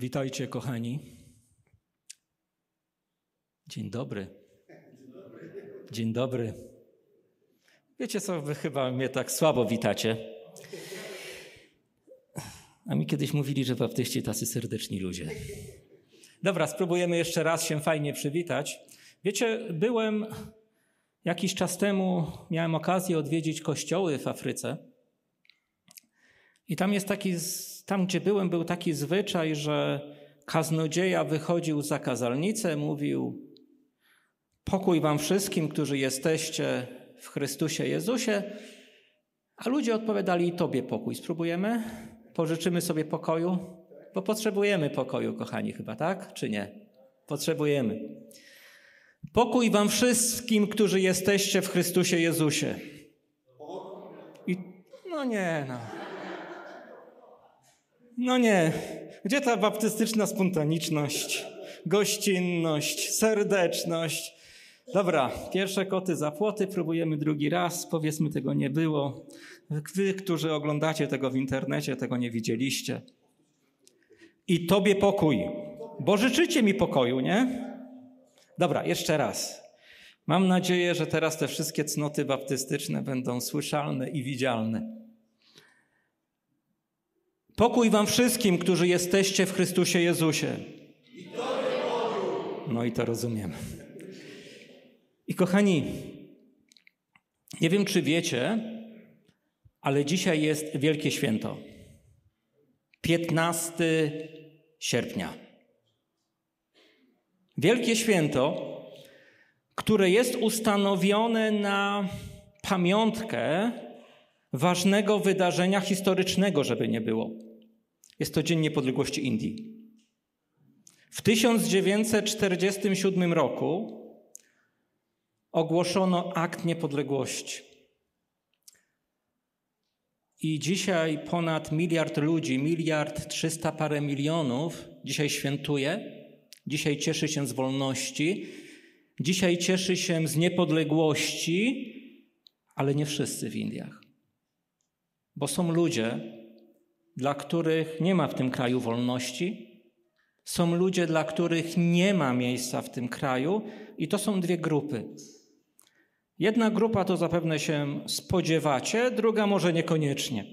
Witajcie, kochani. Dzień dobry. Dzień dobry. Wiecie co, wy chyba mnie tak słabo witacie. A mi kiedyś mówili, że baptyści tacy serdeczni ludzie. Dobra, spróbujemy jeszcze raz się fajnie przywitać. Wiecie, byłem jakiś czas temu, miałem okazję odwiedzić kościoły w Afryce. I tam jest taki, tam gdzie byłem, był taki zwyczaj, że kaznodzieja wychodził za kazalnicę, mówił: Pokój wam wszystkim, którzy jesteście w Chrystusie Jezusie. A ludzie odpowiadali: tobie pokój. Spróbujemy? Pożyczymy sobie pokoju? Bo potrzebujemy pokoju, kochani, chyba, tak? Czy nie? Potrzebujemy. Pokój wam wszystkim, którzy jesteście w Chrystusie Jezusie. I no nie, no. No nie. Gdzie ta baptystyczna spontaniczność, gościnność, serdeczność? Dobra, pierwsze koty za płoty, próbujemy drugi raz. Powiedzmy, tego nie było. Wy, którzy oglądacie tego w internecie, tego nie widzieliście. I tobie pokój, bo życzycie mi pokoju, nie? Dobra, jeszcze raz. Mam nadzieję, że teraz te wszystkie cnoty baptystyczne będą słyszalne i widzialne. Pokój wam wszystkim, którzy jesteście w Chrystusie Jezusie. No i to rozumiem. I kochani, nie wiem, czy wiecie, ale dzisiaj jest wielkie święto. 15 sierpnia. Wielkie święto, które jest ustanowione na pamiątkę ważnego wydarzenia historycznego, żeby nie było. Jest to Dzień Niepodległości Indii. W 1947 roku ogłoszono akt niepodległości. I dzisiaj ponad miliard ludzi, miliard trzysta parę milionów, dzisiaj świętuje, dzisiaj cieszy się z wolności, dzisiaj cieszy się z niepodległości, ale nie wszyscy w Indiach. Bo są ludzie, dla których nie ma w tym kraju wolności, są ludzie, dla których nie ma miejsca w tym kraju, i to są dwie grupy. Jedna grupa to zapewne się spodziewacie, druga może niekoniecznie.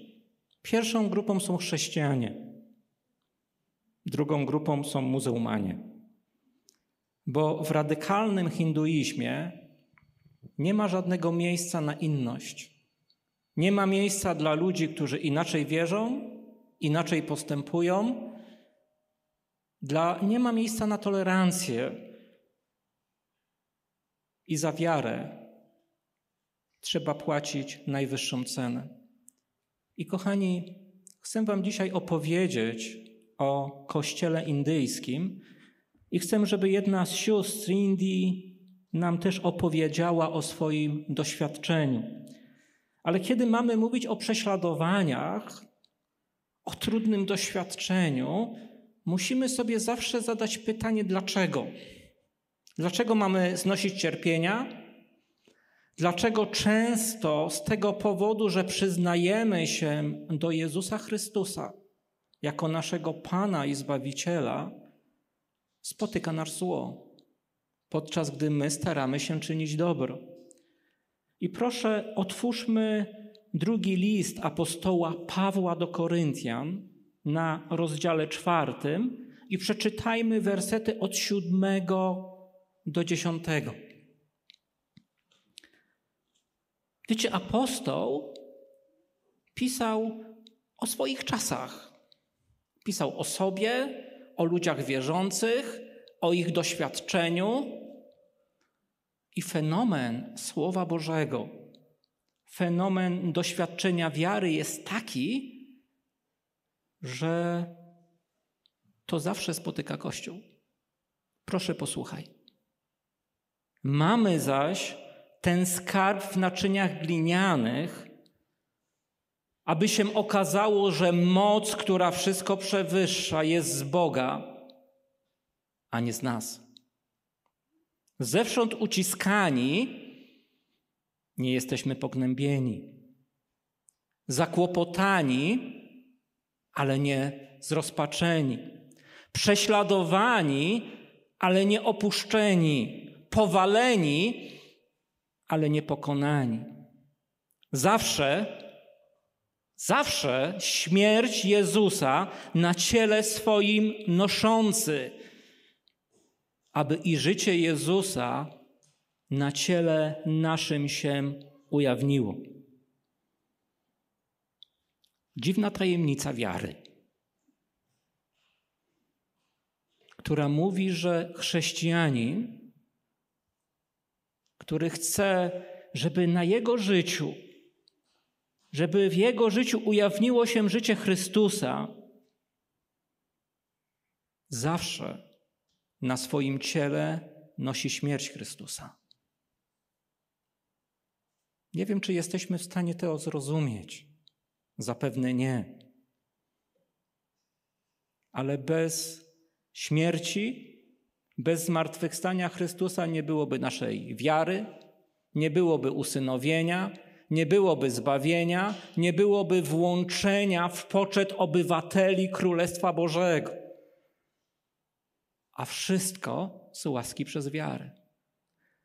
Pierwszą grupą są chrześcijanie, drugą grupą są muzułmanie. Bo w radykalnym hinduizmie nie ma żadnego miejsca na inność. Nie ma miejsca dla ludzi, którzy inaczej wierzą, inaczej postępują. Dla, nie ma miejsca na tolerancję i za wiarę trzeba płacić najwyższą cenę. I kochani, chcę Wam dzisiaj opowiedzieć o kościele indyjskim i chcę, żeby jedna z sióstr Indii nam też opowiedziała o swoim doświadczeniu. Ale kiedy mamy mówić o prześladowaniach, o trudnym doświadczeniu, musimy sobie zawsze zadać pytanie, dlaczego? Dlaczego mamy znosić cierpienia? Dlaczego często z tego powodu, że przyznajemy się do Jezusa Chrystusa jako naszego Pana i Zbawiciela, spotyka nas zło, podczas gdy my staramy się czynić dobro? I proszę, otwórzmy drugi list apostoła Pawła do Koryntian na rozdziale czwartym i przeczytajmy wersety od siódmego do dziesiątego. Wiecie, apostoł pisał o swoich czasach. Pisał o sobie, o ludziach wierzących, o ich doświadczeniu. I fenomen Słowa Bożego, fenomen doświadczenia wiary jest taki, że to zawsze spotyka Kościół. Proszę posłuchaj. Mamy zaś ten skarb w naczyniach glinianych, aby się okazało, że moc, która wszystko przewyższa, jest z Boga, a nie z nas. Zewsząd uciskani, nie jesteśmy pognębieni. Zakłopotani, ale nie zrozpaczeni. prześladowani, ale nie opuszczeni, powaleni, ale nie pokonani. Zawsze, zawsze śmierć Jezusa na ciele swoim noszący, aby i życie Jezusa na ciele naszym się ujawniło. Dziwna tajemnica wiary, która mówi, że chrześcijanin, który chce, żeby na jego życiu, żeby w jego życiu ujawniło się życie Chrystusa, zawsze na swoim ciele nosi śmierć Chrystusa. Nie wiem, czy jesteśmy w stanie to zrozumieć. Zapewne nie. Ale bez śmierci, bez zmartwychwstania Chrystusa nie byłoby naszej wiary, nie byłoby usynowienia, nie byłoby zbawienia, nie byłoby włączenia w poczet obywateli Królestwa Bożego. A wszystko z łaski przez wiarę.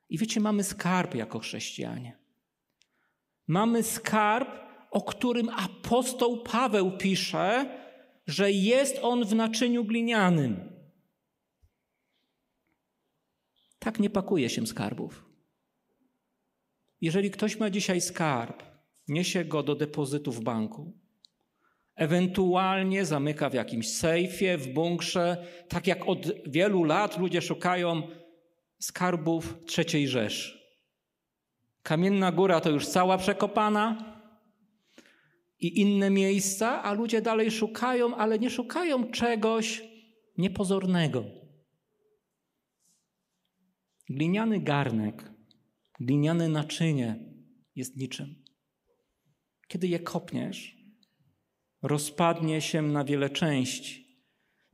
I wiecie, mamy skarb jako chrześcijanie. Mamy skarb, o którym apostoł Paweł pisze, że jest on w naczyniu glinianym. Tak nie pakuje się skarbów. Jeżeli ktoś ma dzisiaj skarb, niesie go do depozytu w banku, ewentualnie zamyka w jakimś sejfie, w bunkrze, tak jak od wielu lat ludzie szukają skarbów trzeciej Rzeszy. Kamienna Góra to już cała przekopana i inne miejsca, a ludzie dalej szukają, ale nie szukają czegoś niepozornego. Gliniany garnek, gliniane naczynie jest niczym. Kiedy je kopniesz, rozpadnie się na wiele części.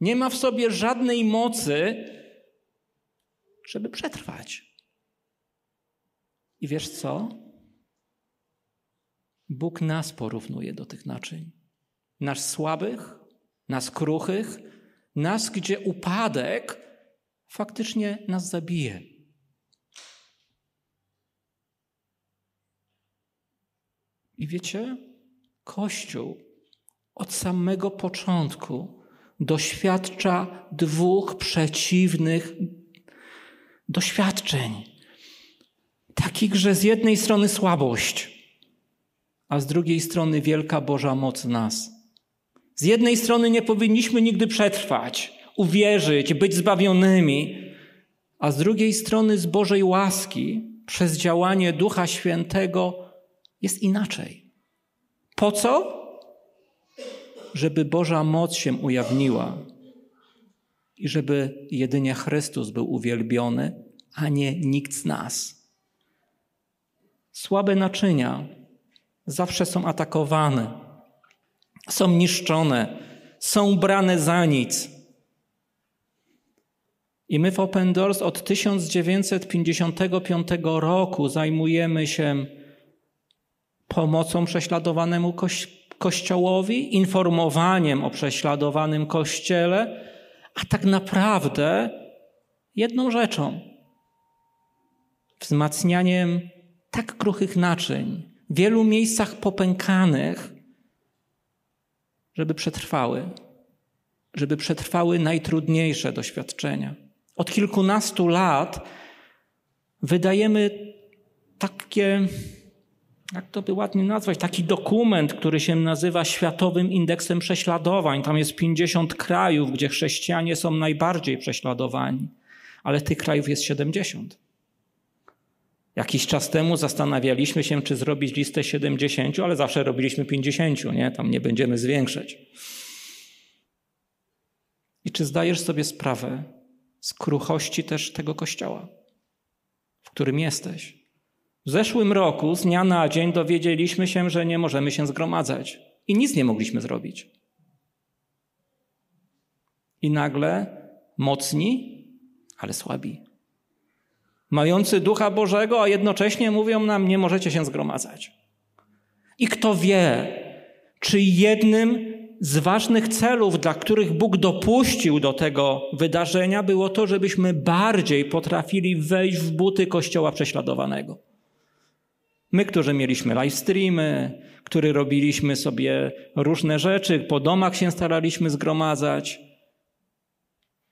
Nie ma w sobie żadnej mocy, żeby przetrwać. I wiesz co? Bóg nas porównuje do tych naczyń. Nas słabych, nas kruchych, nas, gdzie upadek faktycznie nas zabije. I wiecie, Kościół od samego początku doświadcza dwóch przeciwnych doświadczeń takich, że z jednej strony słabość, a z drugiej strony wielka Boża moc nas. Z jednej strony nie powinniśmy nigdy przetrwać, uwierzyć, być zbawionymi, a z drugiej strony z Bożej łaski przez działanie Ducha Świętego jest inaczej. Po co? Żeby Boża moc się ujawniła i żeby jedynie Chrystus był uwielbiony, a nie nikt z nas. Słabe naczynia zawsze są atakowane, są niszczone, są brane za nic. I my w Open Doors od 1955 roku zajmujemy się pomocą prześladowanemu kościołowi, informowaniem o prześladowanym kościele, a tak naprawdę jedną rzeczą wzmacnianiem tak kruchych naczyń, w wielu miejscach popękanych, żeby przetrwały, żeby przetrwały najtrudniejsze doświadczenia. Od kilkunastu lat wydajemy takie, jak to by ładnie nazwać, taki dokument, który się nazywa Światowym Indeksem Prześladowań. Tam jest 50 krajów, gdzie chrześcijanie są najbardziej prześladowani, ale tych krajów jest 70. Jakiś czas temu zastanawialiśmy się, czy zrobić listę 70, ale zawsze robiliśmy 50, nie? Tam nie będziemy zwiększać. I czy zdajesz sobie sprawę z kruchości też tego kościoła, w którym jesteś? W zeszłym roku z dnia na dzień dowiedzieliśmy się, że nie możemy się zgromadzać i nic nie mogliśmy zrobić. I nagle mocni, ale słabi mający Ducha Bożego, a jednocześnie mówią nam, nie możecie się zgromadzać. I kto wie, czy jednym z ważnych celów, dla których Bóg dopuścił do tego wydarzenia, było to, żebyśmy bardziej potrafili wejść w buty Kościoła prześladowanego. My, którzy mieliśmy live streamy, którzy robiliśmy sobie różne rzeczy, po domach się staraliśmy zgromadzać,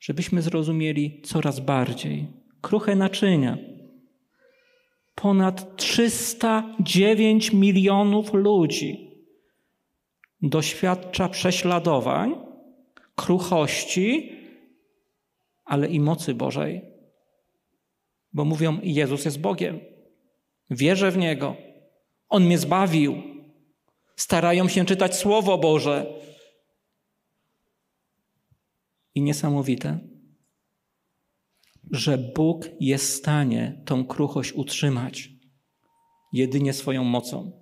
żebyśmy zrozumieli coraz bardziej kruche naczynia. Ponad 309 milionów ludzi doświadcza prześladowań, kruchości, ale i mocy Bożej. Bo mówią, Jezus jest Bogiem. Wierzę w Niego. On mnie zbawił. Starają się czytać Słowo Boże. I niesamowite, że Bóg jest w stanie tą kruchość utrzymać jedynie swoją mocą.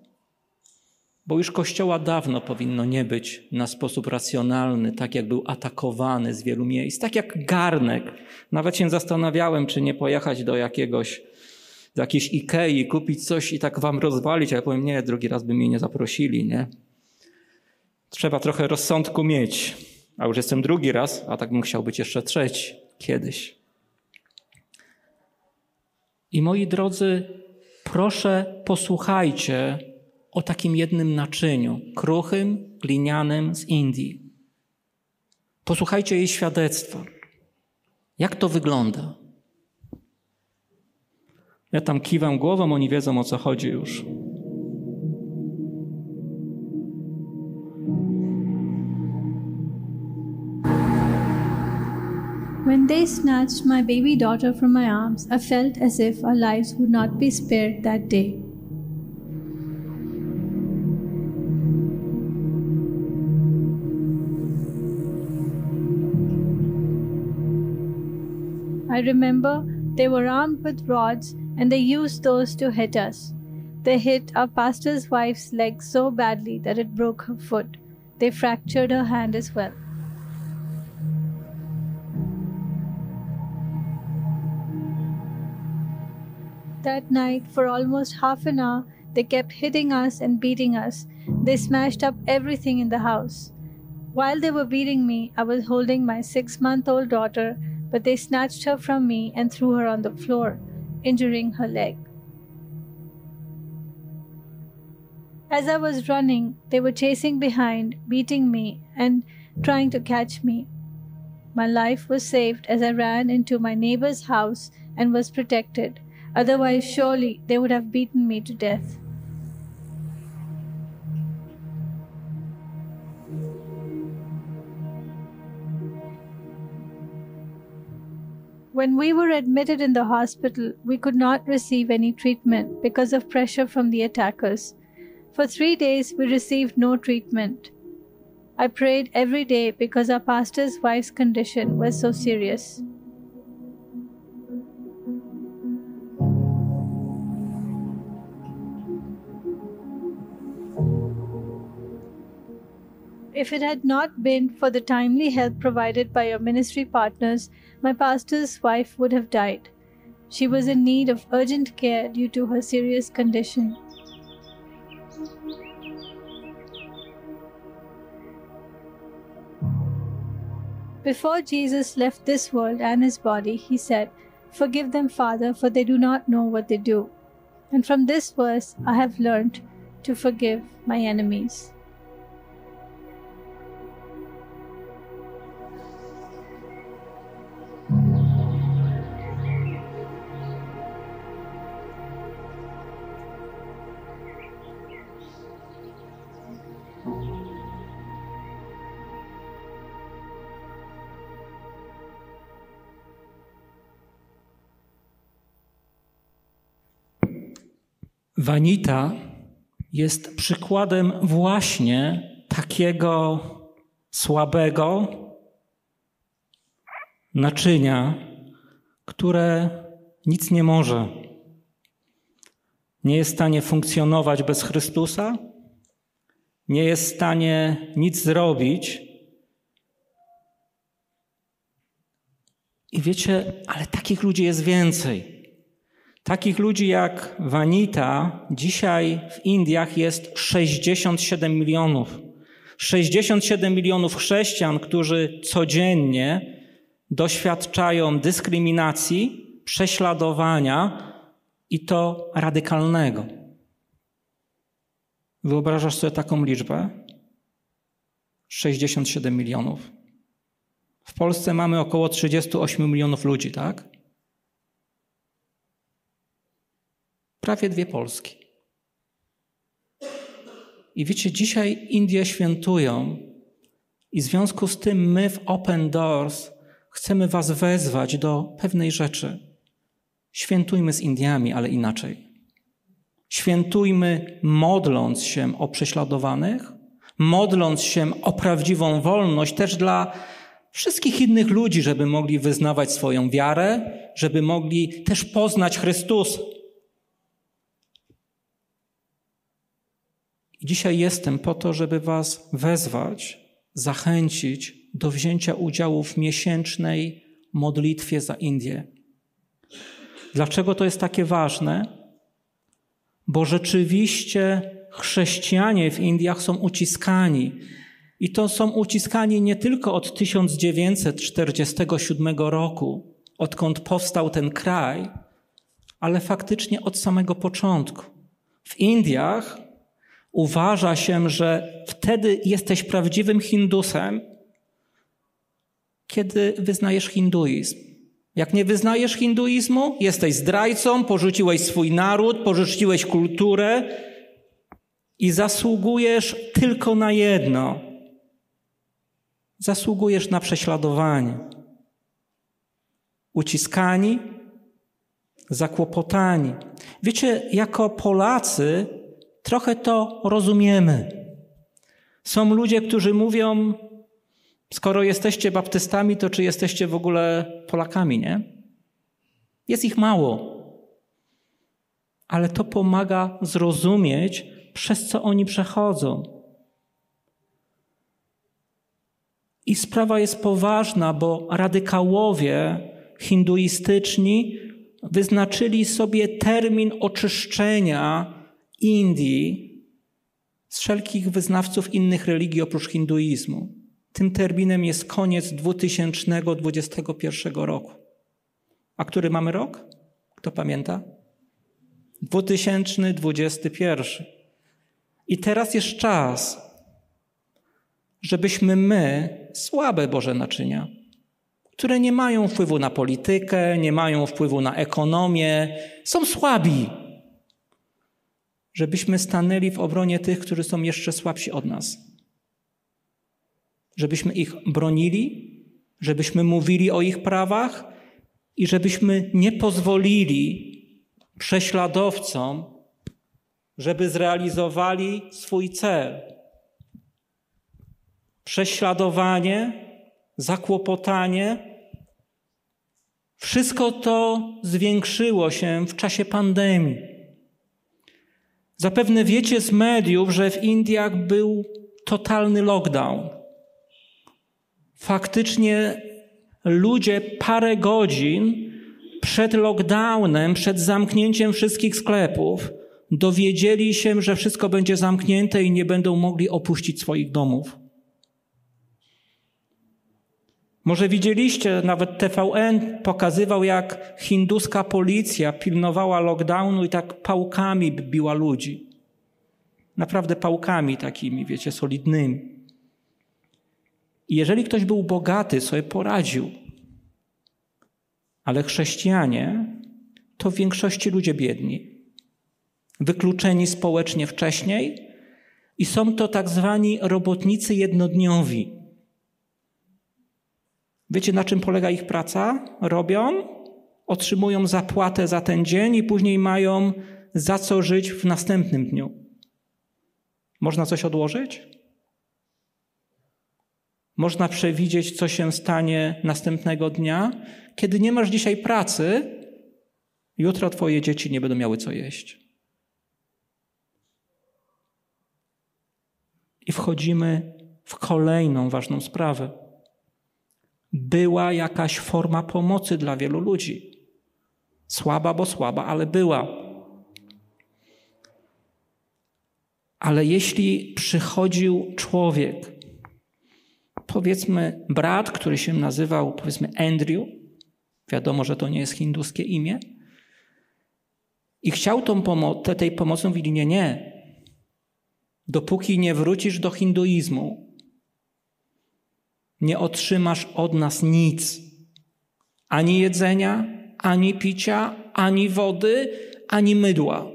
Bo już Kościoła dawno powinno nie być na sposób racjonalny, tak jak był atakowany z wielu miejsc, tak jak garnek. Nawet się zastanawiałem, czy nie pojechać do jakiegoś, do jakiejś Ikei, kupić coś i tak wam rozwalić, ale powiem, nie, drugi raz by mnie nie zaprosili, nie? Trzeba trochę rozsądku mieć. A już jestem drugi raz, a tak bym chciał być jeszcze trzeci kiedyś. I moi drodzy, proszę posłuchajcie o takim jednym naczyniu, kruchym, glinianym z Indii. Posłuchajcie jej świadectwa. Jak to wygląda? Ja tam kiwam głową, oni wiedzą o co chodzi już. When they snatched my baby daughter from my arms, I felt as if our lives would not be spared that day. I remember they were armed with rods and they used those to hit us. They hit our pastor's wife's leg so badly that it broke her foot. They fractured her hand as well. That night, for almost half an hour, they kept hitting us and beating us. They smashed up everything in the house. While they were beating me, I was holding my six month old daughter, but they snatched her from me and threw her on the floor, injuring her leg. As I was running, they were chasing behind, beating me, and trying to catch me. My life was saved as I ran into my neighbor's house and was protected. Otherwise, surely they would have beaten me to death. When we were admitted in the hospital, we could not receive any treatment because of pressure from the attackers. For three days, we received no treatment. I prayed every day because our pastor's wife's condition was so serious. If it had not been for the timely help provided by your ministry partners, my pastor's wife would have died. She was in need of urgent care due to her serious condition. Before Jesus left this world and his body, he said, Forgive them, Father, for they do not know what they do. And from this verse, I have learned to forgive my enemies. Wanita jest przykładem właśnie takiego słabego naczynia, które nic nie może. Nie jest w stanie funkcjonować bez Chrystusa, nie jest w stanie nic zrobić. I wiecie, ale takich ludzi jest więcej. Takich ludzi jak Vanita dzisiaj w Indiach jest 67 milionów. 67 milionów chrześcijan, którzy codziennie doświadczają dyskryminacji, prześladowania i to radykalnego. Wyobrażasz sobie taką liczbę? 67 milionów. W Polsce mamy około 38 milionów ludzi, tak? Prawie dwie Polski. I wiecie, dzisiaj Indie świętują, i w związku z tym my w Open Doors chcemy Was wezwać do pewnej rzeczy. Świętujmy z Indiami, ale inaczej. Świętujmy modląc się o prześladowanych, modląc się o prawdziwą wolność też dla wszystkich innych ludzi, żeby mogli wyznawać swoją wiarę, żeby mogli też poznać Chrystusa. Dzisiaj jestem po to, żeby Was wezwać, zachęcić do wzięcia udziału w miesięcznej modlitwie za Indię. Dlaczego to jest takie ważne? Bo rzeczywiście chrześcijanie w Indiach są uciskani. I to są uciskani nie tylko od 1947 roku, odkąd powstał ten kraj, ale faktycznie od samego początku. W Indiach uważa się, że wtedy jesteś prawdziwym Hindusem, kiedy wyznajesz hinduizm. Jak nie wyznajesz hinduizmu, jesteś zdrajcą, porzuciłeś swój naród, porzuciłeś kulturę i zasługujesz tylko na jedno. Zasługujesz na prześladowanie. Uciskani, zakłopotani. Wiecie, jako Polacy trochę to rozumiemy. Są ludzie, którzy mówią, skoro jesteście baptystami, to czy jesteście w ogóle Polakami, nie? Jest ich mało. Ale to pomaga zrozumieć, przez co oni przechodzą. I sprawa jest poważna, bo radykałowie hinduistyczni wyznaczyli sobie termin oczyszczenia Indii z wszelkich wyznawców innych religii oprócz hinduizmu. Tym terminem jest koniec 2021 roku. A który mamy rok? Kto pamięta? 2021. I teraz jest czas, żebyśmy my, słabe Boże naczynia, które nie mają wpływu na politykę, nie mają wpływu na ekonomię, są słabi, żebyśmy stanęli w obronie tych, którzy są jeszcze słabsi od nas. Żebyśmy ich bronili, żebyśmy mówili o ich prawach i żebyśmy nie pozwolili prześladowcom, żeby zrealizowali swój cel. Prześladowanie, zakłopotanie, wszystko to zwiększyło się w czasie pandemii. Zapewne wiecie z mediów, że w Indiach był totalny lockdown. Faktycznie ludzie parę godzin przed lockdownem, przed zamknięciem wszystkich sklepów, dowiedzieli się, że wszystko będzie zamknięte i nie będą mogli opuścić swoich domów. Może widzieliście, nawet TVN pokazywał, jak hinduska policja pilnowała lockdownu i tak pałkami biła ludzi. Naprawdę pałkami takimi, wiecie, solidnymi. I jeżeli ktoś był bogaty, sobie poradził. Ale chrześcijanie to w większości ludzie biedni, wykluczeni społecznie wcześniej i są to tak zwani robotnicy jednodniowi. Wiecie, na czym polega ich praca? Robią, otrzymują zapłatę za ten dzień i później mają za co żyć w następnym dniu. Można coś odłożyć? Można przewidzieć, co się stanie następnego dnia. Kiedy nie masz dzisiaj pracy, jutro twoje dzieci nie będą miały co jeść. I wchodzimy w kolejną ważną sprawę była jakaś forma pomocy dla wielu ludzi. Słaba, bo słaba, ale była. Ale jeśli przychodził człowiek powiedzmy brat, który się nazywał powiedzmy Andrew, wiadomo, że to nie jest hinduskie imię, i chciał tą pomo- tej pomocy, mówili nie, nie. Dopóki nie wrócisz do hinduizmu, nie otrzymasz od nas nic. Ani jedzenia, ani picia, ani wody, ani mydła.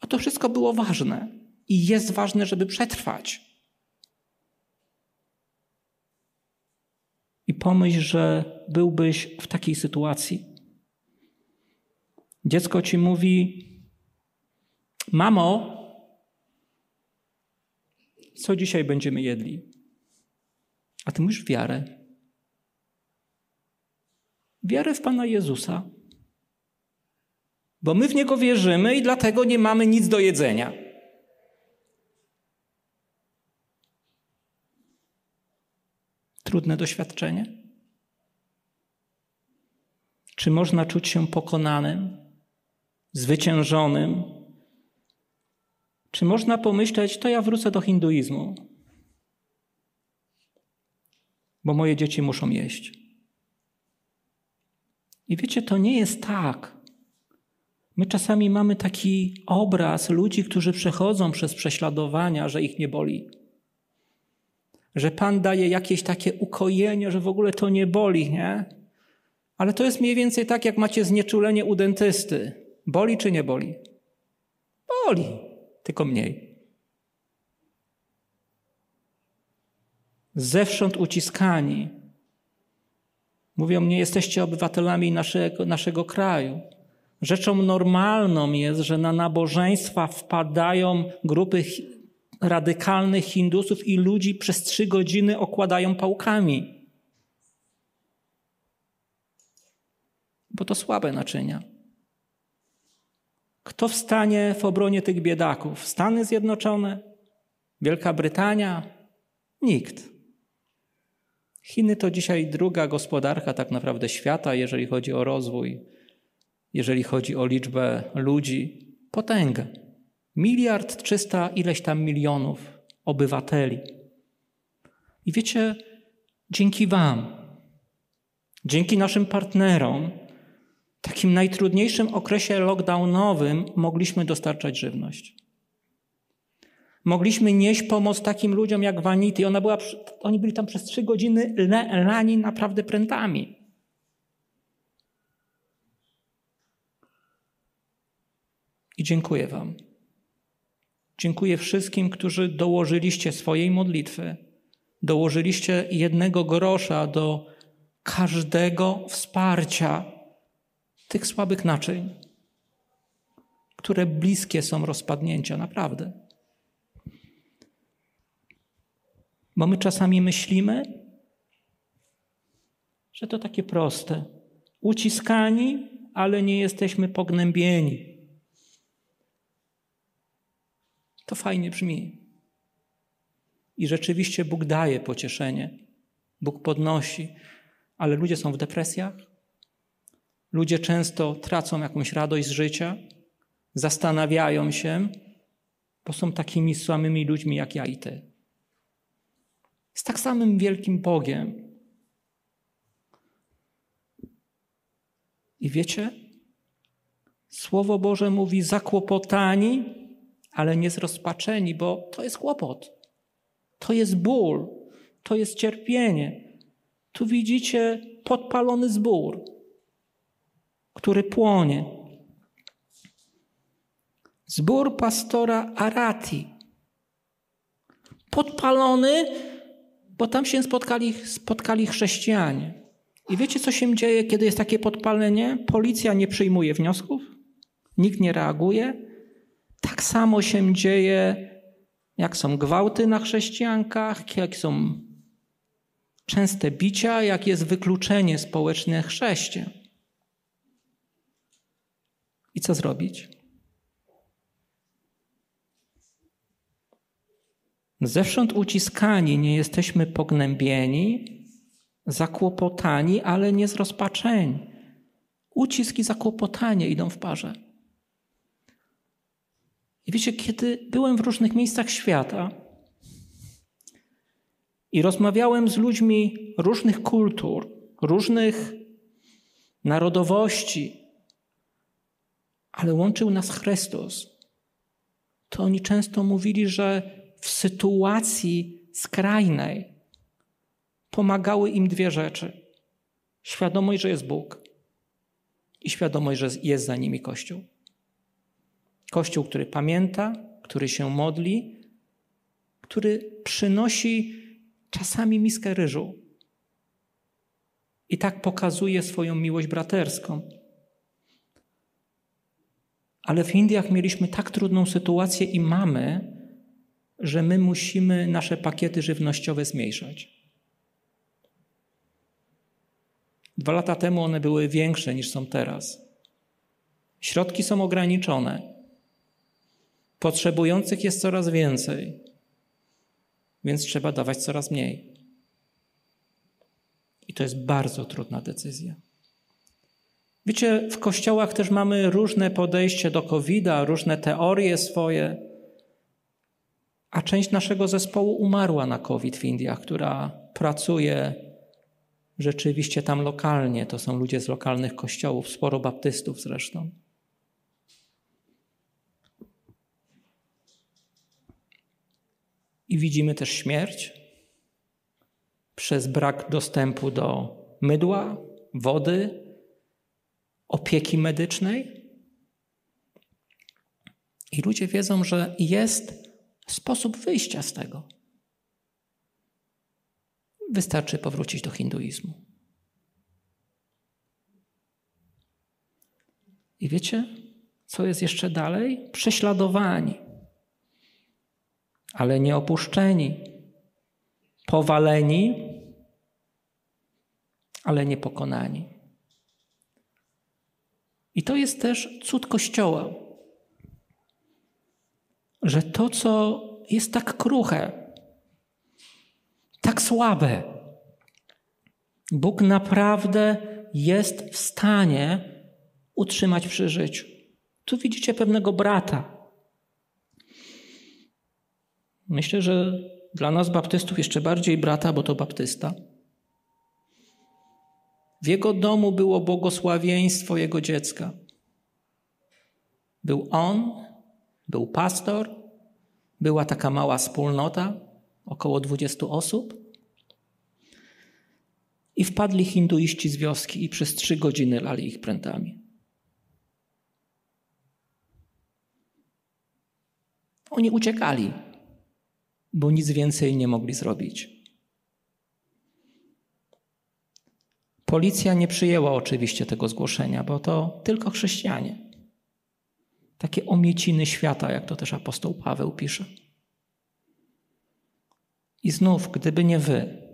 A to wszystko było ważne i jest ważne, żeby przetrwać. I pomyśl, że byłbyś w takiej sytuacji. Dziecko ci mówi: Mamo, co dzisiaj będziemy jedli? A ty mówisz wiarę. Wiarę w Pana Jezusa. Bo my w Niego wierzymy i dlatego nie mamy nic do jedzenia. Trudne doświadczenie? Czy można czuć się pokonanym, zwyciężonym? Czy można pomyśleć, to ja wrócę do hinduizmu, bo moje dzieci muszą jeść? I wiecie, to nie jest tak. My czasami mamy taki obraz ludzi, którzy przechodzą przez prześladowania, że ich nie boli że Pan daje jakieś takie ukojenie, że w ogóle to nie boli, nie? Ale to jest mniej więcej tak, jak macie znieczulenie u dentysty. Boli czy nie boli? Boli, tylko mniej. Zewsząd uciskani. Mówią, nie jesteście obywatelami naszego, naszego kraju. Rzeczą normalną jest, że na nabożeństwa wpadają grupy radykalnych Hindusów i ludzi przez trzy godziny okładają pałkami. Bo to słabe naczynia. Kto wstanie w obronie tych biedaków? Stany Zjednoczone? Wielka Brytania? Nikt. Chiny to dzisiaj druga gospodarka tak naprawdę świata, jeżeli chodzi o rozwój, jeżeli chodzi o liczbę ludzi. Potęgę. Miliard trzysta ileś tam milionów obywateli. I wiecie, dzięki Wam, dzięki naszym partnerom, w takim najtrudniejszym okresie lockdownowym mogliśmy dostarczać żywność. Mogliśmy nieść pomoc takim ludziom jak Vanity. Ona była, oni byli tam przez trzy godziny lani naprawdę prętami. I dziękuję Wam. Dziękuję wszystkim, którzy dołożyliście swojej modlitwy, dołożyliście jednego grosza do każdego wsparcia tych słabych naczyń, które bliskie są rozpadnięcia, naprawdę. Bo my czasami myślimy, że to takie proste. Uciskani, ale nie jesteśmy pognębieni. To fajnie brzmi. I rzeczywiście Bóg daje pocieszenie, Bóg podnosi, ale ludzie są w depresjach. Ludzie często tracą jakąś radość z życia, zastanawiają się, bo są takimi samymi ludźmi jak ja i ty. Z tak samym wielkim Bogiem. I wiecie, Słowo Boże mówi: zakłopotani, ale nie zrozpaczeni, bo to jest kłopot. To jest ból, to jest cierpienie. Tu widzicie podpalony zbór, który płonie. Zbór pastora Arati. Podpalony, bo tam się spotkali, spotkali chrześcijanie. I wiecie, co się dzieje, kiedy jest takie podpalenie? Policja nie przyjmuje wniosków, nikt nie reaguje, tak samo się dzieje, jak są gwałty na chrześcijankach, jak są częste bicia, jak jest wykluczenie społeczne chrześcijan. I co zrobić? Zewsząd uciskani nie jesteśmy pognębieni, zakłopotani, ale nie zrozpaczeni. Ucisk i zakłopotanie idą w parze. I wiecie, kiedy byłem w różnych miejscach świata I rozmawiałem z ludźmi różnych kultur, różnych narodowości, ale łączył nas Chrystus. To oni często mówili, że w sytuacji skrajnej pomagały im dwie rzeczy: świadomość, że jest Bóg i świadomość, że jest za nimi Kościół. Kościół, który pamięta, który się modli, który przynosi czasami miskę ryżu. I tak pokazuje swoją miłość braterską. Ale w Indiach mieliśmy tak trudną sytuację i mamy, że my musimy nasze pakiety żywnościowe zmniejszać. Dwa lata temu one były większe niż są teraz. Środki są ograniczone. Potrzebujących jest coraz więcej, więc trzeba dawać coraz mniej. I to jest bardzo trudna decyzja. Wiecie, w kościołach też mamy różne podejście do COVID-a, różne teorie swoje. A część naszego zespołu umarła na COVID w Indiach, która pracuje rzeczywiście tam lokalnie. To są ludzie z lokalnych kościołów, sporo baptystów zresztą. I widzimy też śmierć przez brak dostępu do mydła, wody, opieki medycznej. I ludzie wiedzą, że jest sposób wyjścia z tego. Wystarczy powrócić do hinduizmu. I wiecie, co jest jeszcze dalej? Prześladowani, ale nie opuszczeni, powaleni, ale nie pokonani. I to jest też cud Kościoła, że to, co jest tak kruche, tak słabe, Bóg naprawdę jest w stanie utrzymać przy życiu. Tu widzicie pewnego brata. Myślę, że dla nas, baptystów, jeszcze bardziej brata, bo to baptysta. W jego domu było błogosławieństwo jego dziecka. Był on, był pastor, była taka mała wspólnota, około 20 osób. I wpadli hinduiści z wioski i przez trzy godziny lali ich prętami. Oni uciekali, bo nic więcej nie mogli zrobić. Policja nie przyjęła oczywiście tego zgłoszenia, bo to tylko chrześcijanie. Takie omieciny świata, jak to też apostoł Paweł pisze. I znów, gdyby nie wy,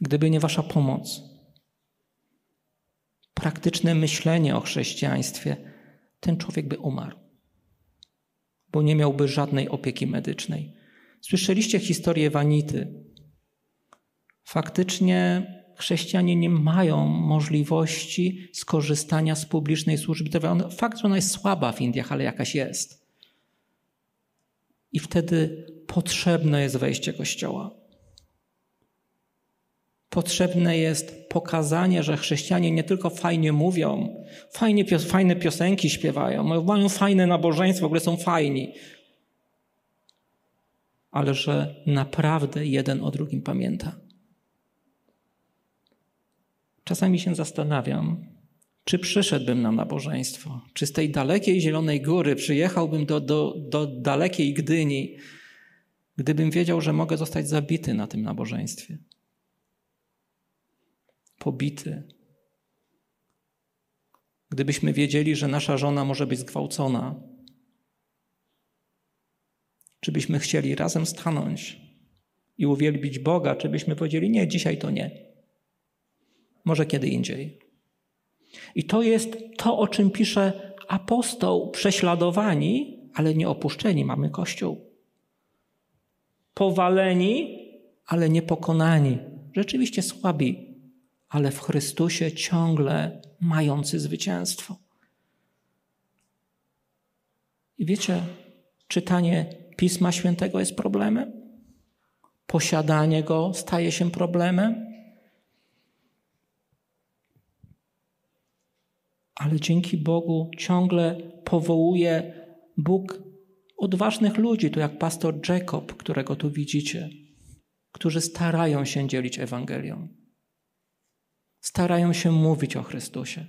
gdyby nie wasza pomoc, praktyczne myślenie o chrześcijaństwie, ten człowiek by umarł, bo nie miałby żadnej opieki medycznej. Słyszeliście historię Wanity. Faktycznie chrześcijanie nie mają możliwości skorzystania z publicznej służby zdrowia. Fakt, że ona jest słaba w Indiach, ale jakaś jest. I wtedy potrzebne jest wejście Kościoła. Potrzebne jest pokazanie, że chrześcijanie nie tylko fajnie mówią, fajnie, fajne piosenki śpiewają, mają fajne nabożeństwo, w ogóle są fajni, ale że naprawdę jeden o drugim pamięta. Czasami się zastanawiam, czy przyszedłbym na nabożeństwo, czy z tej dalekiej Zielonej Góry przyjechałbym do, do, do dalekiej Gdyni, gdybym wiedział, że mogę zostać zabity na tym nabożeństwie. Pobity. Gdybyśmy wiedzieli, że nasza żona może być zgwałcona, czy byśmy chcieli razem stanąć i uwielbić Boga, czy byśmy powiedzieli: Nie, dzisiaj to nie może kiedy indziej. I to jest to, o czym pisze apostoł, prześladowani, ale nie opuszczeni mamy Kościół. Powaleni, ale nie pokonani. Rzeczywiście słabi, ale w Chrystusie ciągle mający zwycięstwo. I wiecie, czytanie Pisma Świętego jest problemem? posiadanie go staje się problemem. Ale dzięki Bogu ciągle powołuje Bóg odważnych ludzi, to jak pastor Jacob, którego tu widzicie, którzy starają się dzielić Ewangelią. Starają się mówić o Chrystusie.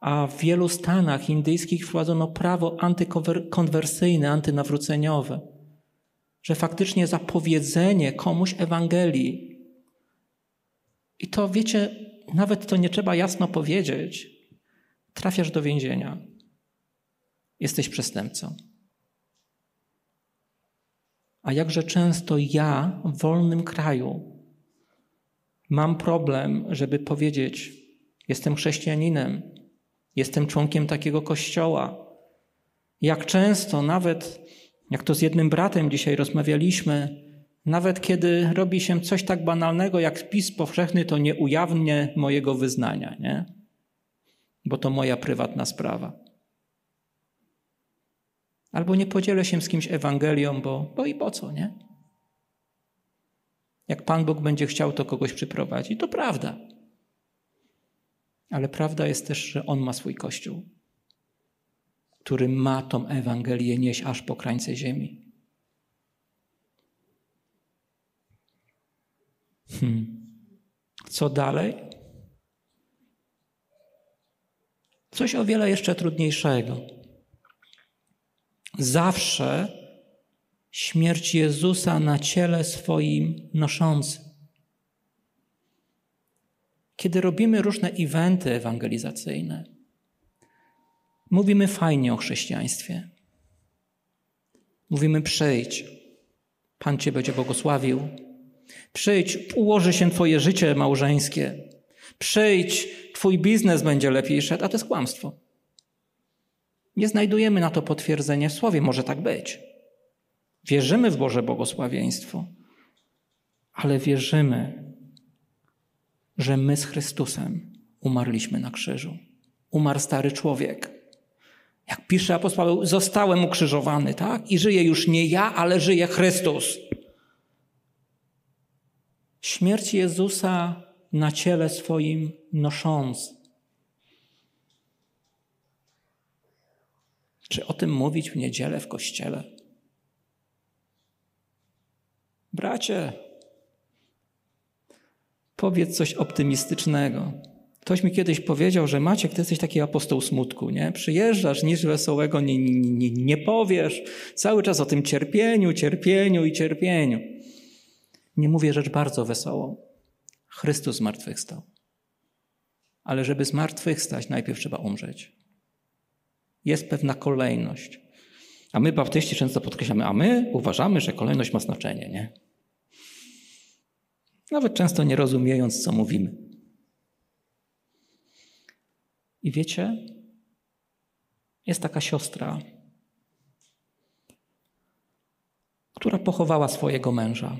A w wielu stanach indyjskich wprowadzono prawo antykonwersyjne, antynawróceniowe, że faktycznie zapowiedzenie komuś Ewangelii. I to wiecie, nawet to nie trzeba jasno powiedzieć, trafiasz do więzienia. Jesteś przestępcą. A jakże często ja w wolnym kraju mam problem, żeby powiedzieć: Jestem chrześcijaninem, jestem członkiem takiego kościoła. Jak często, nawet jak to z jednym bratem dzisiaj rozmawialiśmy, nawet kiedy robi się coś tak banalnego jak spis powszechny, to nie ujawnię mojego wyznania, nie? Bo to moja prywatna sprawa. Albo nie podzielę się z kimś Ewangelią, bo, bo i po co, nie? Jak Pan Bóg będzie chciał, to kogoś przyprowadzi. To prawda. Ale prawda jest też, że On ma swój Kościół, który ma tą Ewangelię nieść aż po krańce ziemi. Hmm. Co dalej? Coś o wiele jeszcze trudniejszego. Zawsze śmierć Jezusa na ciele swoim noszący. Kiedy robimy różne eventy ewangelizacyjne, mówimy fajnie o chrześcijaństwie. Mówimy przyjdź, Pan Cię będzie błogosławił. Przyjdź, ułoży się Twoje życie małżeńskie. Przyjdź, Twój biznes będzie lepiej szedł, a to jest kłamstwo. Nie znajdujemy na to potwierdzenia w Słowie, może tak być. Wierzymy w Boże błogosławieństwo, ale wierzymy, że my z Chrystusem umarliśmy na krzyżu. Umarł stary człowiek. Jak pisze apostoł, zostałem ukrzyżowany, tak? I żyje już nie ja, ale żyje Chrystus. Śmierć Jezusa na ciele swoim nosząc. Czy o tym mówić w niedzielę w kościele? Bracie, powiedz coś optymistycznego. Ktoś mi kiedyś powiedział, że Maciek, ty jesteś taki apostoł smutku, nie? Przyjeżdżasz, nic wesołego nie, nie, nie, powiesz. Cały czas o tym cierpieniu, cierpieniu i cierpieniu. Nie mówię rzecz bardzo wesołą. Chrystus zmartwychwstał. Ale żeby zmartwychwstać, najpierw trzeba umrzeć. Jest pewna kolejność. A my, baptyści, często podkreślamy, a my uważamy, że kolejność ma znaczenie, nie? Nawet często nie rozumiejąc, co mówimy. I wiecie, jest taka siostra, która pochowała swojego męża.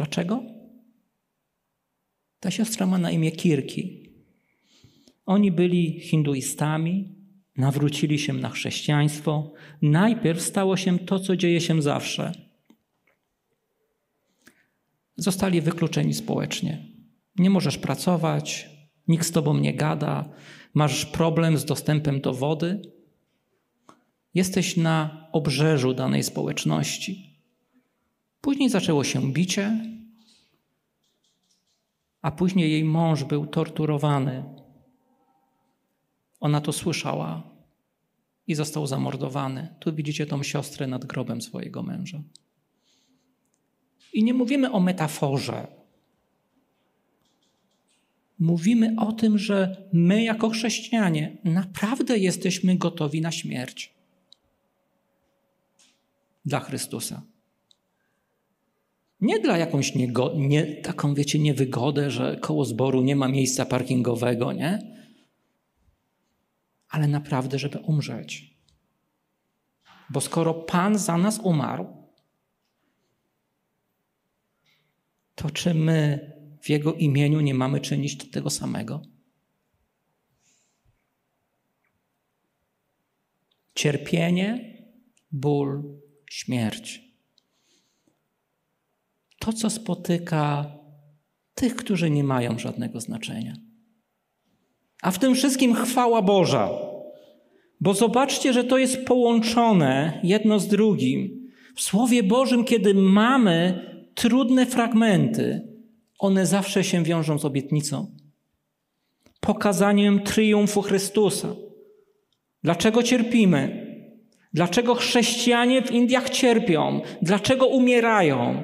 Dlaczego? Ta siostra ma na imię Kirki. Oni byli hinduistami, nawrócili się na chrześcijaństwo. Najpierw stało się to, co dzieje się zawsze. Zostali wykluczeni społecznie. Nie możesz pracować, nikt z tobą nie gada, masz problem z dostępem do wody. Jesteś na obrzeżu danej społeczności. Później zaczęło się bicie, a później jej mąż był torturowany. Ona to słyszała i został zamordowany. Tu widzicie tą siostrę nad grobem swojego męża. I nie mówimy o metaforze. Mówimy o tym, że my, jako chrześcijanie, naprawdę jesteśmy gotowi na śmierć dla Chrystusa. Nie dla jakąś niego, nie, taką, wiecie, niewygodę, że koło zboru nie ma miejsca parkingowego, nie? Ale naprawdę, żeby umrzeć. Bo skoro Pan za nas umarł, to czy my w Jego imieniu nie mamy czynić tego samego? Cierpienie, ból, śmierć to, co spotyka tych, którzy nie mają żadnego znaczenia. A w tym wszystkim chwała Boża. Bo zobaczcie, że to jest połączone jedno z drugim. W Słowie Bożym, kiedy mamy trudne fragmenty, one zawsze się wiążą z obietnicą, pokazaniem triumfu Chrystusa. Dlaczego cierpimy? Dlaczego chrześcijanie w Indiach cierpią? Dlaczego umierają?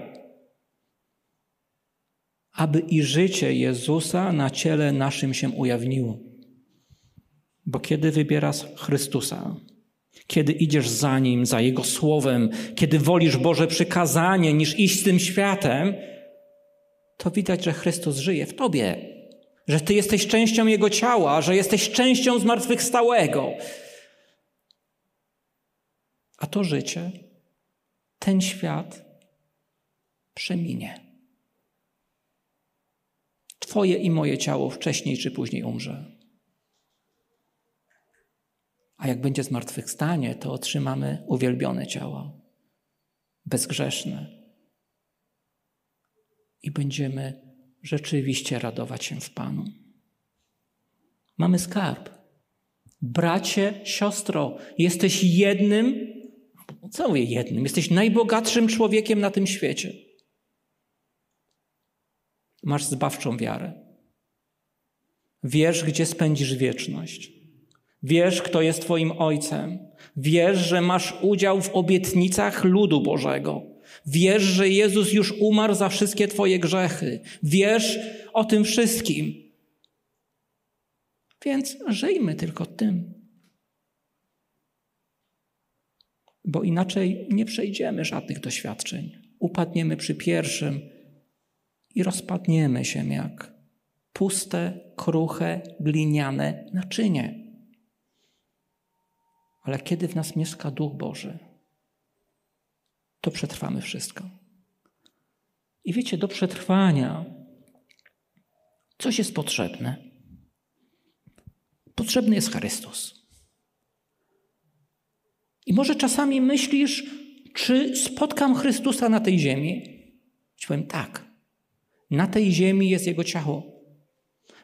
Aby i życie Jezusa na ciele naszym się ujawniło. Bo kiedy wybierasz Chrystusa, kiedy idziesz za Nim, za Jego Słowem, kiedy wolisz Boże przykazanie niż iść tym światem, to widać, że Chrystus żyje w Tobie, że Ty jesteś częścią Jego ciała, że jesteś częścią zmartwychwstałego. A to życie, ten świat przeminie. Twoje i moje ciało wcześniej czy później umrze. A jak będzie zmartwychwstanie, to otrzymamy uwielbione ciało, bezgrzeszne. I będziemy rzeczywiście radować się w Panu. Mamy skarb. Bracie, siostro, jesteś jednym, co mówię jednym, jesteś najbogatszym człowiekiem na tym świecie. Masz zbawczą wiarę. Wiesz, gdzie spędzisz wieczność. Wiesz, kto jest Twoim Ojcem. Wiesz, że masz udział w obietnicach ludu Bożego. Wiesz, że Jezus już umarł za wszystkie Twoje grzechy. Wiesz o tym wszystkim. Więc żyjmy tylko tym. Bo inaczej nie przejdziemy żadnych doświadczeń. Upadniemy przy pierwszym i rozpadniemy się jak puste, kruche, gliniane naczynie. Ale kiedy w nas mieszka Duch Boży, to przetrwamy wszystko. I wiecie, do przetrwania coś jest potrzebne. Potrzebny jest Chrystus. I może czasami myślisz, czy spotkam Chrystusa na tej ziemi? Ci powiem tak. Na tej ziemi jest Jego ciało.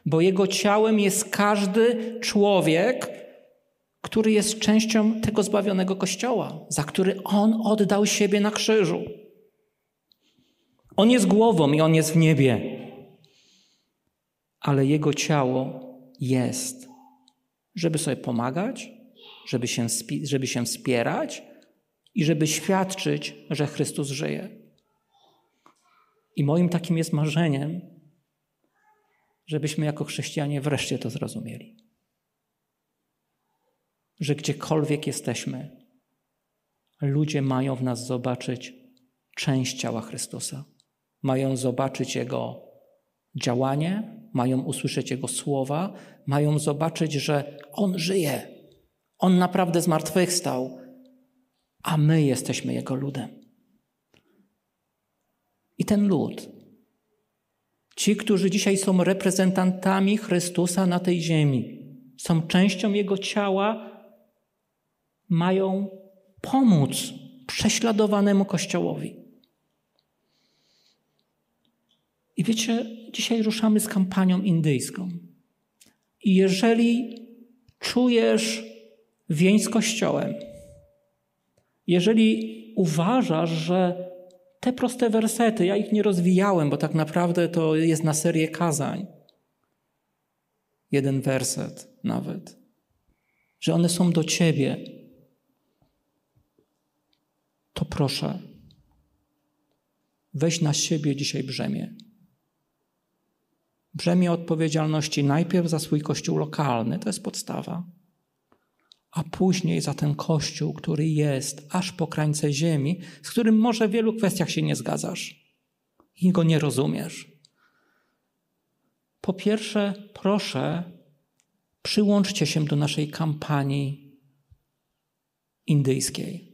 Bo Jego ciałem jest każdy człowiek, który jest częścią tego zbawionego Kościoła, za który On oddał siebie na krzyżu. On jest głową i On jest w niebie, ale Jego ciało jest, żeby sobie pomagać, żeby się, żeby się wspierać i żeby świadczyć, że Chrystus żyje. I moim takim jest marzeniem, żebyśmy jako chrześcijanie wreszcie to zrozumieli że gdziekolwiek jesteśmy, ludzie mają w nas zobaczyć część ciała Chrystusa. Mają zobaczyć Jego działanie, mają usłyszeć Jego słowa, mają zobaczyć, że On żyje. On naprawdę zmartwychwstał, a my jesteśmy Jego ludem. Ten lud, ci, którzy dzisiaj są reprezentantami Chrystusa na tej ziemi, są częścią Jego ciała, mają pomóc prześladowanemu Kościołowi. I wiecie, dzisiaj ruszamy z kampanią indyjską. I jeżeli czujesz więź z Kościołem, jeżeli uważasz, że te proste wersety, ja ich nie rozwijałem, bo tak naprawdę to jest na serię kazań. Jeden werset nawet. Że one są do ciebie, to proszę, weź na siebie dzisiaj brzemię. Brzemię odpowiedzialności najpierw za swój kościół lokalny, to jest podstawa, a później za ten kościół, który jest aż po krańce ziemi, z którym może w wielu kwestiach się nie zgadzasz i go nie rozumiesz. Po pierwsze, proszę, przyłączcie się do naszej kampanii indyjskiej.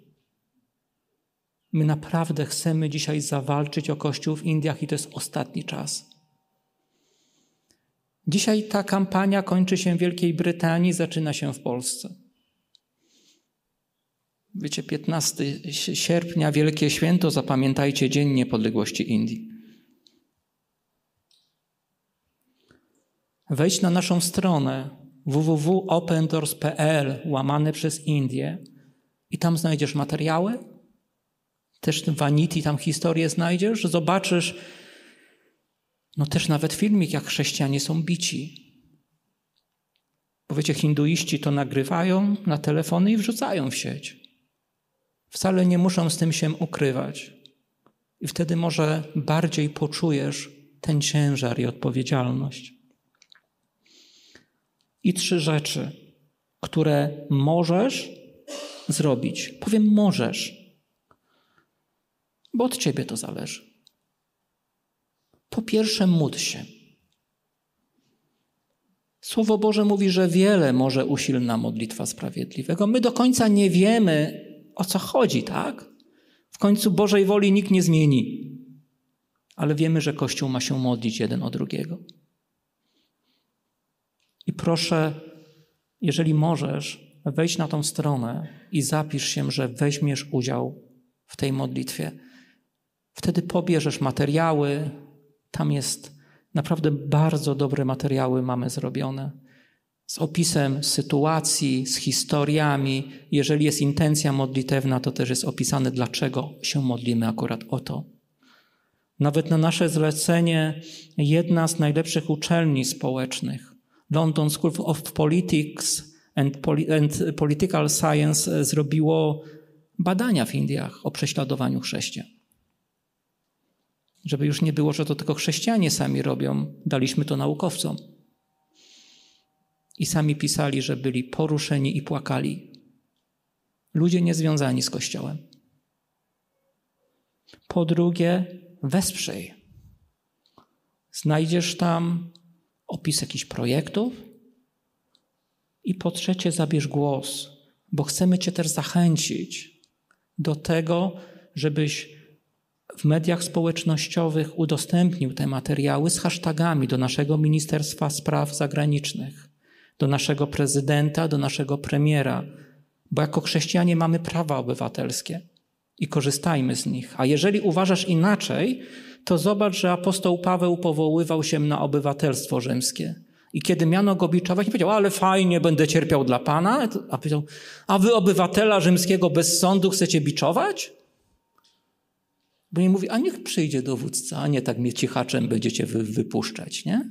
My naprawdę chcemy dzisiaj zawalczyć o Kościół w Indiach i to jest ostatni czas. Dzisiaj ta kampania kończy się w Wielkiej Brytanii, zaczyna się w Polsce. Wiecie, 15 sierpnia, Wielkie Święto, zapamiętajcie Dzień Niepodległości Indii. Wejdź na naszą stronę www.opendoors.pl łamane przez Indię i tam znajdziesz materiały, też Vanity, tam historię znajdziesz, zobaczysz, no też nawet filmik, jak chrześcijanie są bici. Bo wiecie, hinduiści to nagrywają na telefony i wrzucają w sieć. Wcale nie muszą z tym się ukrywać. I wtedy może bardziej poczujesz ten ciężar i odpowiedzialność. I trzy rzeczy, które możesz zrobić. Powiem możesz, bo od ciebie to zależy. Po pierwsze, módl się. Słowo Boże mówi, że wiele może usilna modlitwa sprawiedliwego. My do końca nie wiemy, o co chodzi, tak? W końcu Bożej woli nikt nie zmieni. Ale wiemy, że Kościół ma się modlić jeden o drugiego. I proszę, jeżeli możesz, wejdź na tą stronę i zapisz się, że weźmiesz udział w tej modlitwie. Wtedy pobierzesz materiały. Tam jest naprawdę bardzo dobre materiały mamy zrobione. Z opisem sytuacji, z historiami. Jeżeli jest intencja modlitewna, to też jest opisane, dlaczego się modlimy akurat o to. Nawet na nasze zlecenie jedna z najlepszych uczelni społecznych, London School of Politics and, Political Science, zrobiło badania w Indiach o prześladowaniu chrześcijan. Żeby już nie było, że to tylko chrześcijanie sami robią, daliśmy to naukowcom. I sami pisali, że byli poruszeni i płakali. Ludzie niezwiązani z Kościołem. Po drugie, wesprzyj. Znajdziesz tam opis jakichś projektów. I po trzecie, zabierz głos, bo chcemy Cię też zachęcić do tego, żebyś w mediach społecznościowych udostępnił te materiały z hashtagami do naszego Ministerstwa Spraw Zagranicznych, do naszego prezydenta, do naszego premiera, bo jako chrześcijanie mamy prawa obywatelskie i korzystajmy z nich. A jeżeli uważasz inaczej, to zobacz, że apostoł Paweł powoływał się na obywatelstwo rzymskie. I kiedy miano go biczować, nie powiedział, ale fajnie, będę cierpiał dla Pana. A powiedział, a wy obywatela rzymskiego bez sądu chcecie biczować? Bo nie mówi, a niech przyjdzie dowódca, a nie tak mnie cichaczem będziecie wy, wypuszczać, nie?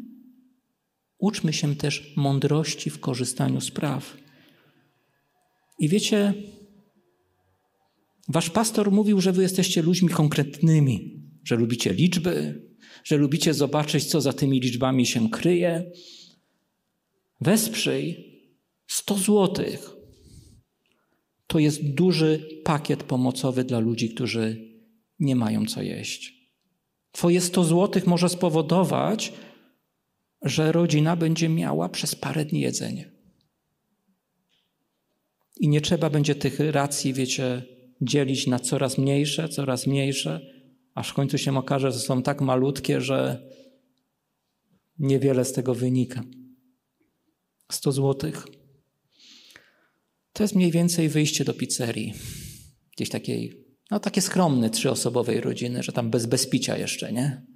Uczmy się też mądrości w korzystaniu z praw. I wiecie, wasz pastor mówił, że wy jesteście ludźmi konkretnymi, że lubicie liczby, że lubicie zobaczyć, co za tymi liczbami się kryje. Wesprzyj 100 złotych. To jest duży pakiet pomocowy dla ludzi, którzy nie mają co jeść. Twoje 100 złotych może spowodować, że rodzina będzie miała przez parę dni jedzenie. I nie trzeba będzie tych racji, wiecie, dzielić na coraz mniejsze, coraz mniejsze, aż w końcu się okaże, że są tak malutkie, że niewiele z tego wynika. 100 złotych. To jest mniej więcej wyjście do pizzerii. Gdzieś takiej no takie skromne trzyosobowej rodziny, że tam bez, bez picia jeszcze, nie?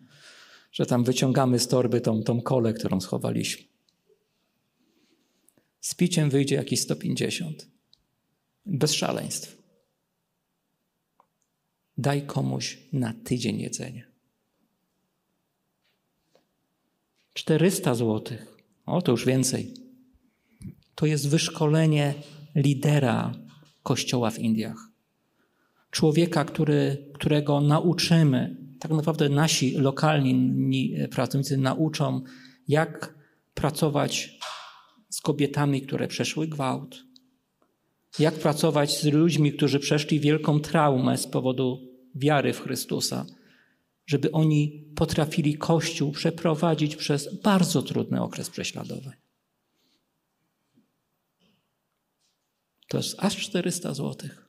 Że tam wyciągamy z torby tą, tą kolę, którą schowaliśmy. Z piciem wyjdzie jakieś 150. Bez szaleństw. Daj komuś na tydzień jedzenie. 400 złotych. O, to już więcej. To jest wyszkolenie lidera kościoła w Indiach człowieka, który, którego nauczymy, tak naprawdę nasi lokalni pracownicy nauczą, jak pracować z kobietami, które przeszły gwałt, jak pracować z ludźmi, którzy przeszli wielką traumę z powodu wiary w Chrystusa, żeby oni potrafili Kościół przeprowadzić przez bardzo trudny okres prześladowań. To jest aż 400 złotych.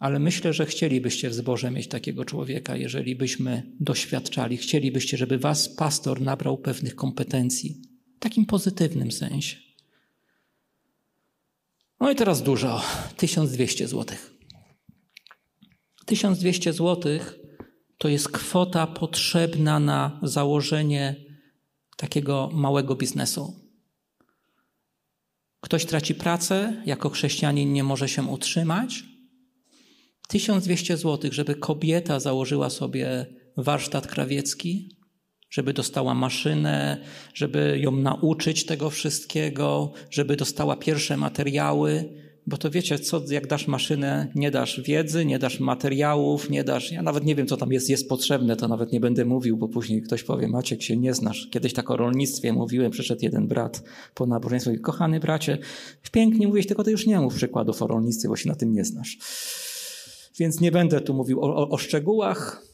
Ale myślę, że chcielibyście w zborze mieć takiego człowieka, jeżeli byśmy doświadczali. Chcielibyście, żeby was pastor nabrał pewnych kompetencji, w takim pozytywnym sensie. No i teraz dużo, 1200 zł. 1200 zł to jest kwota potrzebna na założenie takiego małego biznesu. Ktoś traci pracę, jako chrześcijanin nie może się utrzymać. 1200 zł, żeby kobieta założyła sobie warsztat krawiecki, żeby dostała maszynę, żeby ją nauczyć tego wszystkiego, żeby dostała pierwsze materiały. Bo to wiecie, co jak dasz maszynę, nie dasz wiedzy, nie dasz materiałów, nie dasz. Ja nawet nie wiem, co tam jest, jest potrzebne, to nawet nie będę mówił, bo później ktoś powie, Maciek się nie znasz. Kiedyś tak o rolnictwie mówiłem, przyszedł jeden brat po nabożeństwie, kochany bracie, pięknie mówiłeś, tylko ty już nie mów przykładów o rolnictwie, bo się na tym nie znasz. Więc nie będę tu mówił o, o, o szczegółach.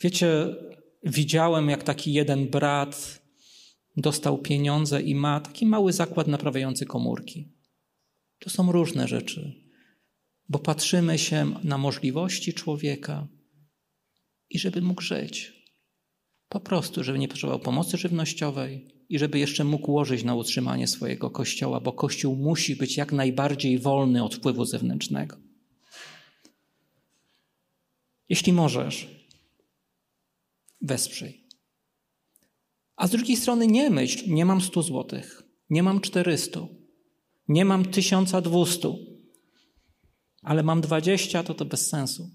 Wiecie, widziałem, jak taki jeden brat dostał pieniądze i ma taki mały zakład naprawiający komórki. To są różne rzeczy, bo patrzymy się na możliwości człowieka i żeby mógł żyć. Po prostu, żeby nie potrzebował pomocy żywnościowej i żeby jeszcze mógł łożyć na utrzymanie swojego kościoła, bo kościół musi być jak najbardziej wolny od wpływu zewnętrznego. Jeśli możesz, wesprzyj. A z drugiej strony nie myśl, nie mam 100 złotych, nie mam 400, nie mam 1200, ale mam 20, to to bez sensu.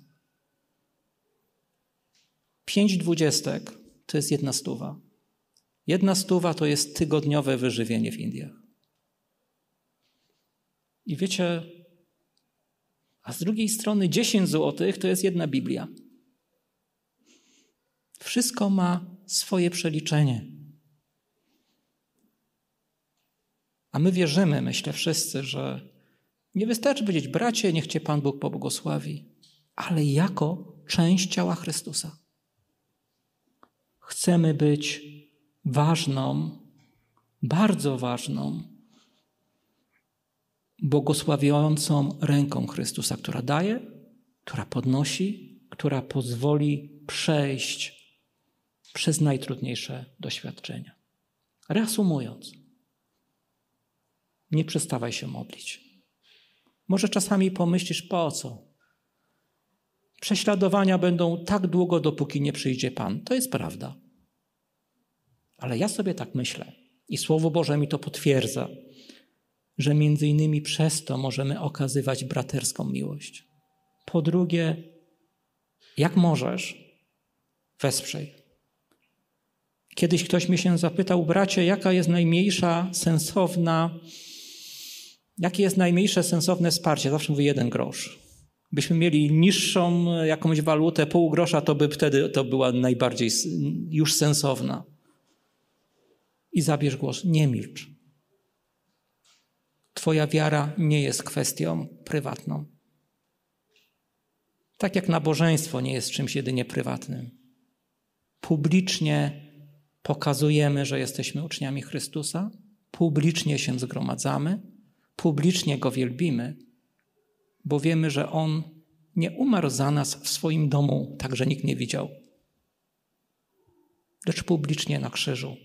Pięć dwudziestek to jest jedna stuwa. Jedna stuwa to jest tygodniowe wyżywienie w Indiach. I wiecie, a z drugiej strony 10 złotych to jest jedna Biblia. Wszystko ma swoje przeliczenie. A my wierzymy, myślę wszyscy, że nie wystarczy powiedzieć, bracie, niech cię Pan Bóg pobłogosławi, ale jako część ciała Chrystusa. Chcemy być ważną, bardzo ważną, błogosławiącą ręką Chrystusa, która daje, która podnosi, która pozwoli przejść przez najtrudniejsze doświadczenia. Reasumując, nie przestawaj się modlić. Może czasami pomyślisz, po co? Prześladowania będą tak długo, dopóki nie przyjdzie Pan. To jest prawda. Ale ja sobie tak myślę i Słowo Boże mi to potwierdza, że między innymi przez to możemy okazywać braterską miłość. Po drugie, jak możesz, wesprzyj. Kiedyś ktoś mi się zapytał, bracie, jaka jest najmniejsza, sensowna, jakie jest najmniejsze sensowne wsparcie? Zawsze mówię jeden grosz. Byśmy mieli niższą jakąś walutę, pół grosza, to by wtedy to była najbardziej już sensowna. I zabierz głos, nie milcz. Twoja wiara nie jest kwestią prywatną. Tak jak nabożeństwo nie jest czymś jedynie prywatnym. Publicznie pokazujemy, że jesteśmy uczniami Chrystusa, publicznie się zgromadzamy, publicznie Go wielbimy, bo wiemy, że On nie umarł za nas w swoim domu, tak że nikt nie widział, lecz publicznie na krzyżu.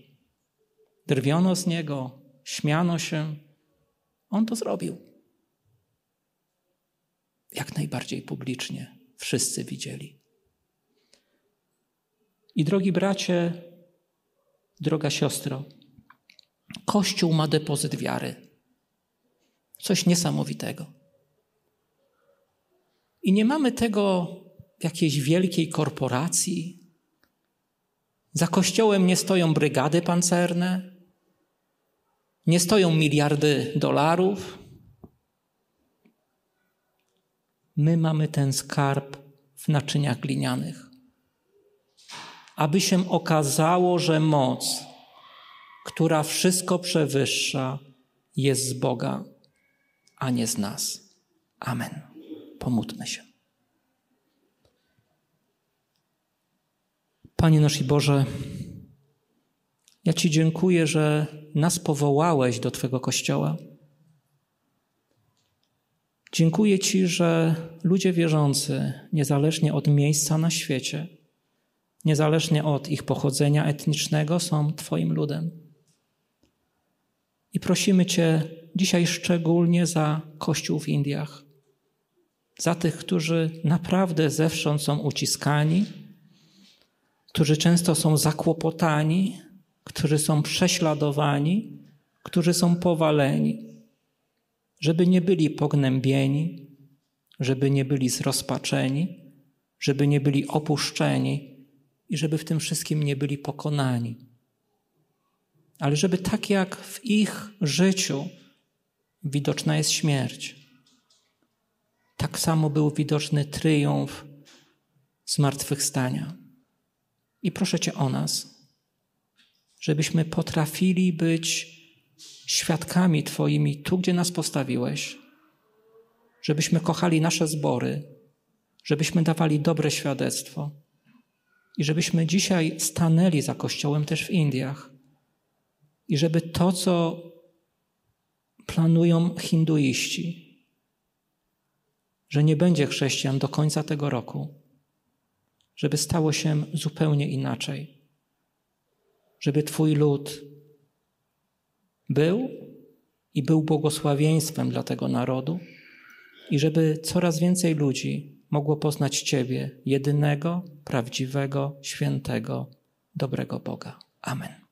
Drwiono z Niego, śmiano się. On to zrobił. Jak najbardziej publicznie. Wszyscy widzieli. I drogi bracie, droga siostro, Kościół ma depozyt wiary. Coś niesamowitego. I nie mamy tego w jakiejś wielkiej korporacji. Za kościołem nie stoją brygady pancerne, nie stoją miliardy dolarów. My mamy ten skarb w naczyniach glinianych aby się okazało, że moc, która wszystko przewyższa, jest z Boga, a nie z nas. Amen. Pomódlmy się. Panie nasz i Boże, ja Ci dziękuję, że nas powołałeś do Twego kościoła. Dziękuję Ci, że ludzie wierzący, niezależnie od miejsca na świecie, niezależnie od ich pochodzenia etnicznego, są Twoim ludem. I prosimy Cię dzisiaj szczególnie za Kościół w Indiach, za tych, którzy naprawdę zewsząd są uciskani, którzy często są zakłopotani, którzy są prześladowani, którzy są powaleni, żeby nie byli pognębieni, żeby nie byli zrozpaczeni, żeby nie byli opuszczeni i żeby w tym wszystkim nie byli pokonani. Ale żeby tak jak w ich życiu widoczna jest śmierć, tak samo był widoczny triumf zmartwychwstania. I proszę Cię o nas, żebyśmy potrafili być świadkami Twoimi tu, gdzie nas postawiłeś, żebyśmy kochali nasze zbory, żebyśmy dawali dobre świadectwo i żebyśmy dzisiaj stanęli za Kościołem też w Indiach i żeby to, co planują hinduiści, że nie będzie chrześcijan do końca tego roku, żeby stało się zupełnie inaczej. Żeby Twój lud był i był błogosławieństwem dla tego narodu, i żeby coraz więcej ludzi mogło poznać Ciebie, jedynego, prawdziwego, świętego, dobrego Boga. Amen.